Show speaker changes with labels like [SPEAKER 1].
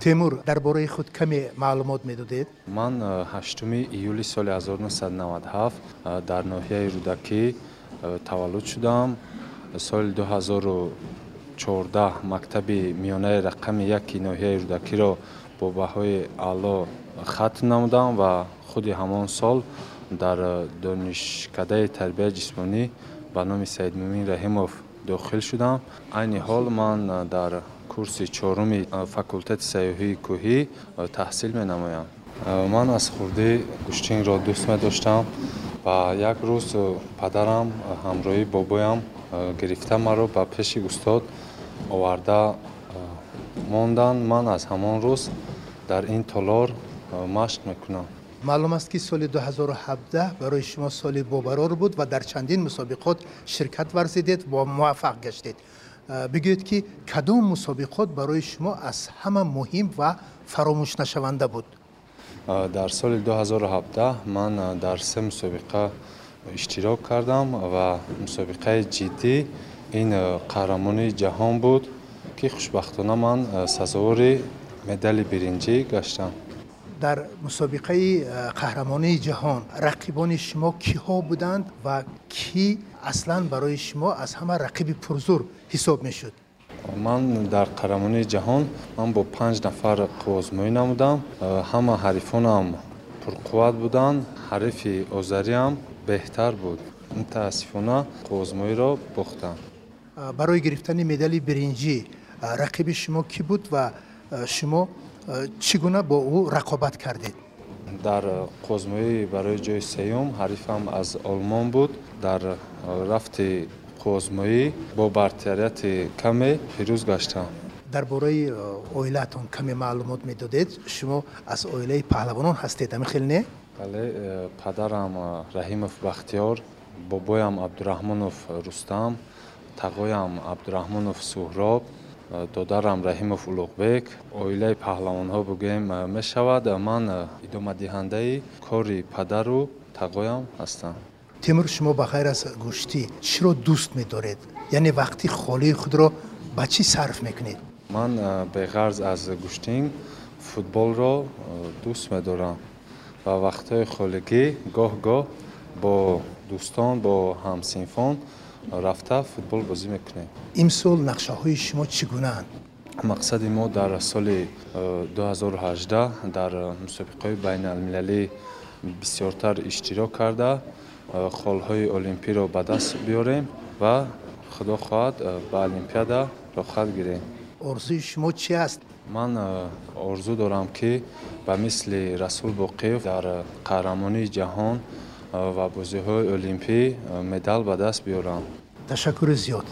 [SPEAKER 1] темур дар бораи худ каме маълумот медодед?
[SPEAKER 2] Ман ҳаштуми июли соли 1997 дар ноҳияи рӯдакӣ таваллуд шудам. Соли 2014 мактаби миёнаи рақами яки ноҳияи рӯдакиро бо баҳои аъло хатм намудам ва худи ҳамон сол дар донишкадаи тарбияи ҷисмонӣ ба номи саидмӯмин раҳимов дохил шудам. Айни ҳол ман дар курси чоруми факултати сайёҳии кӯҳӣ таҳсил менамоям ман аз хурдӣ гӯштинро дӯст медоштам ва як рӯз падарам ҳамроҳи бобоям гирифта маро ба пеши устод оварда монданд ман аз ҳамон рӯз дар ин толор машқ мекунам
[SPEAKER 1] маълум аст ки соли 2017 барои шумо соли бобарор буд ва дар чандин мусобиқот ширкат варзидед ва муваффақ гаштед Бигӯед ки кадом мусобиқот барои шумо аз ҳама муҳим ва фаромӯшнашаванда буд?
[SPEAKER 2] Дар соли 2017 ман дар се мусобиқа иштирок кардам ва мусобиқаи ҷиддӣ ин қаҳрамонии ҷаҳон буд ки хушбахтона ман сазовори медали биринҷӣ гаштам
[SPEAKER 1] در مسابقه قهرمانی جهان رقیبان شما کیها بودند و کی اصلا برای شما از همه رقیب پرزور حساب می‌شد.
[SPEAKER 2] من در قهرمانی جهان من با پنج نفر قوازموی نمودم همه حریفانم پرقوت بودند حریف اوزاری هم بهتر بود متاسفانه قوازموی
[SPEAKER 1] را بختم. برای گرفتن مدال برنجی رقیب شما کی بود و شما چگونه با او رقابت
[SPEAKER 2] کردید؟ در قزموی برای جای سیوم حریفم از آلمان بود. در رفت قزموی با برتریت کمی پیروز
[SPEAKER 1] گشتم. درباره اویلتون کمی معلومات می‌دادید. شما از اویله پهلوانان هستید همین خیلی
[SPEAKER 2] نه؟ بله پدرم رحیموف بختیار بابایم عبدالرحمنوف رستم تقایم عبدالرحمنوف سهراب додарам раҳимов улуғбек. Оилаи паҳлавонҳо бугӯем мешавад ман идомадиҳандаи кори падару тағоям ҳастам.
[SPEAKER 1] Темур шумо ба ғайр аз гӯштӣ чиро дӯст медоред? Яъне вақти холии худро ба чӣ сарф мекунед?
[SPEAKER 2] Ман беғарз аз гӯштин футболро дӯст медорам ва вақтҳои холигӣ гоҳ-гоҳ бо дӯстон бо ҳамсинфон рафта футбол бозӣ мекунем.
[SPEAKER 1] Имсол нақшаҳои шумо чӣ гунаанд
[SPEAKER 2] мақсади мо дар соли 2018 дар мусобиқаҳои байналмилалӣ бисёртар иштирок карда холҳои олимпиро ба даст биёрем ва худо хоҳад ба олимпиада рохат гирем.
[SPEAKER 1] Орзуи шумо чӣ аст?
[SPEAKER 2] Ман орзу дорам ки ба мисли расул боқиев дар қаҳрамонии ҷаҳон ва бозиҳои олимпӣ медал ба даст биёрам.
[SPEAKER 1] Ташаккури зиёд